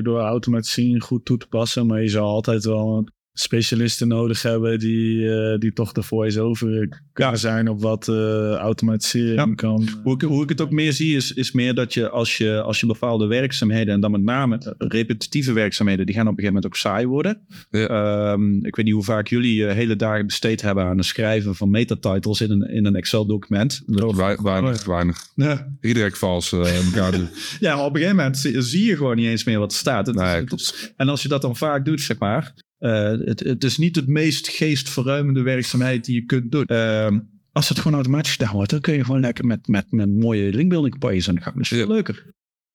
Door automatisering goed toe te passen. Maar je zal altijd wel specialisten nodig hebben die, eh, die toch de voice-over kunnen zijn op wat uh, automatisering kan. Hoe ik, hoe ik het ook meer zie is, is meer dat je als, je als je bepaalde werkzaamheden en dan met name repetitieve werkzaamheden, die gaan op een gegeven moment ook saai worden. Ja. Um, ik weet niet hoe vaak jullie hele dagen besteed hebben aan het schrijven van metatitles in een, in een Excel-document. Weinig, weinig. Ja. Iedereen vals uh, elkaar doen. ja, op een gegeven moment zie, je gewoon niet eens meer wat er staat. Het, nee, het, en als je dat dan vaak doet, zeg maar, uh, het, het, is niet het meest geestverruimende werkzaamheid die je kunt doen. Uh, als het gewoon automatisch gedaan wordt, dan kun je gewoon lekker met, met, met mooie linkbuilding campagnes aan de gang. Dat is veel leuker.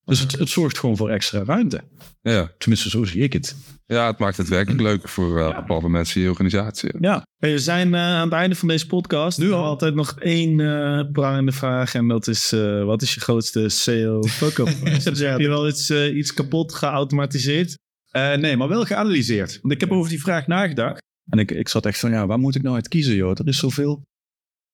Dus het, het, zorgt gewoon voor extra ruimte. Ja. Tenminste, zo zie ik het. Ja, het maakt het werkelijk leuker voor uh, ja. bepaalde mensen in je organisatie. Ja. we zijn uh, aan het einde van deze podcast. Nu al altijd nog één uh, prangende vraag. En dat is, wat is je grootste SEO fuck-up? Heb je wel iets, iets kapot geautomatiseerd? Uh, nee, maar wel geanalyseerd. Want ik heb over die vraag nagedacht. En ik, ik zat echt van, ja, waar moet ik nou uit kiezen, joh? Er is zoveel.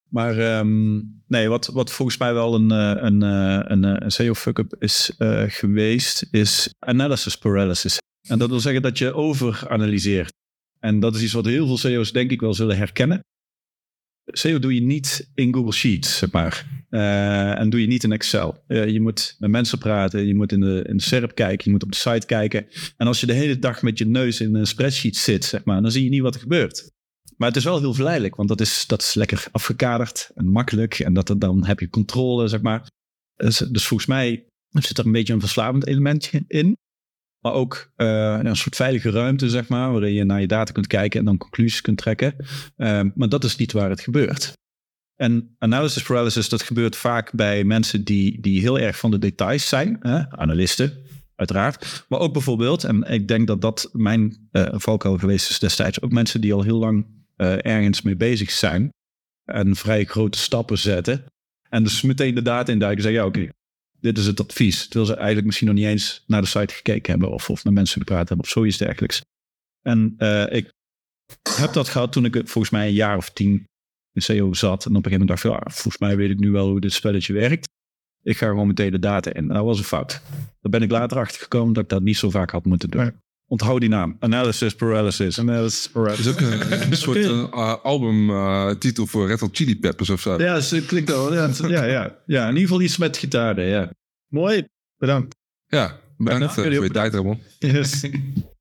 Maar um, nee, wat, wat volgens mij wel een, eh, een, eh, een, een, een SEO fuck-up is uh, geweest, is analysis paralysis. En dat wil zeggen dat je overanalyseert. En dat is iets wat heel veel SEO's denk ik wel zullen herkennen. SEO doe je niet in Google Sheets, zeg maar. Uh, en doe je niet in Excel. Uh, je moet met mensen praten, je moet in de, in de SERP kijken, je moet op de site kijken. En als je de hele dag met je neus in een spreadsheet zit, zeg maar, dan zie je niet wat er gebeurt. Maar het is wel heel verleidelijk, want dat is, dat is lekker afgekaderd en makkelijk. En dat, dan heb je controle, zeg maar. Dus, dus volgens mij zit er een beetje een verslavend elementje in. Maar ook uh, een soort veilige ruimte, zeg maar, waarin je naar je data kunt kijken en dan conclusies kunt trekken. Maar dat is niet waar het gebeurt. En analysis paralysis, dat gebeurt vaak bij mensen die, die heel erg van de details zijn. Hè? Analisten, uiteraard. Maar ook bijvoorbeeld, en ik denk dat dat mijn uh, valkuil geweest is destijds, ook mensen die al heel lang uh, ergens mee bezig zijn. En vrij grote stappen zetten. En dus meteen de data induiken en zeggen, ja oké, dit is het advies. Terwijl ze eigenlijk misschien nog niet eens naar de site gekeken hebben of, of met mensen gepraat hebben of zoiets dergelijks. En uh, ik heb dat gehad toen ik volgens mij een jaar of tien in SEO zat. En op een gegeven moment dacht ik, ja, volgens mij weet ik nu wel hoe dit spelletje werkt. Ik ga gewoon meteen de data in. Dat was een fout. Daar ben ik later achter gekomen dat ik dat niet zo vaak had moeten doen. Onthoud die naam. Analysis Paralysis. Analysis Paralysis. is ook een, soort uh, albumtitel uh, voor Red Hot Chili Peppers of zo. Ja, het klinkt wel. Ja, ja, ja. ja, in ieder geval iets met gitaar. Ja. Mooi. Bedankt. Ja, bedankt uh, voor je tijd, Ramon. Yes.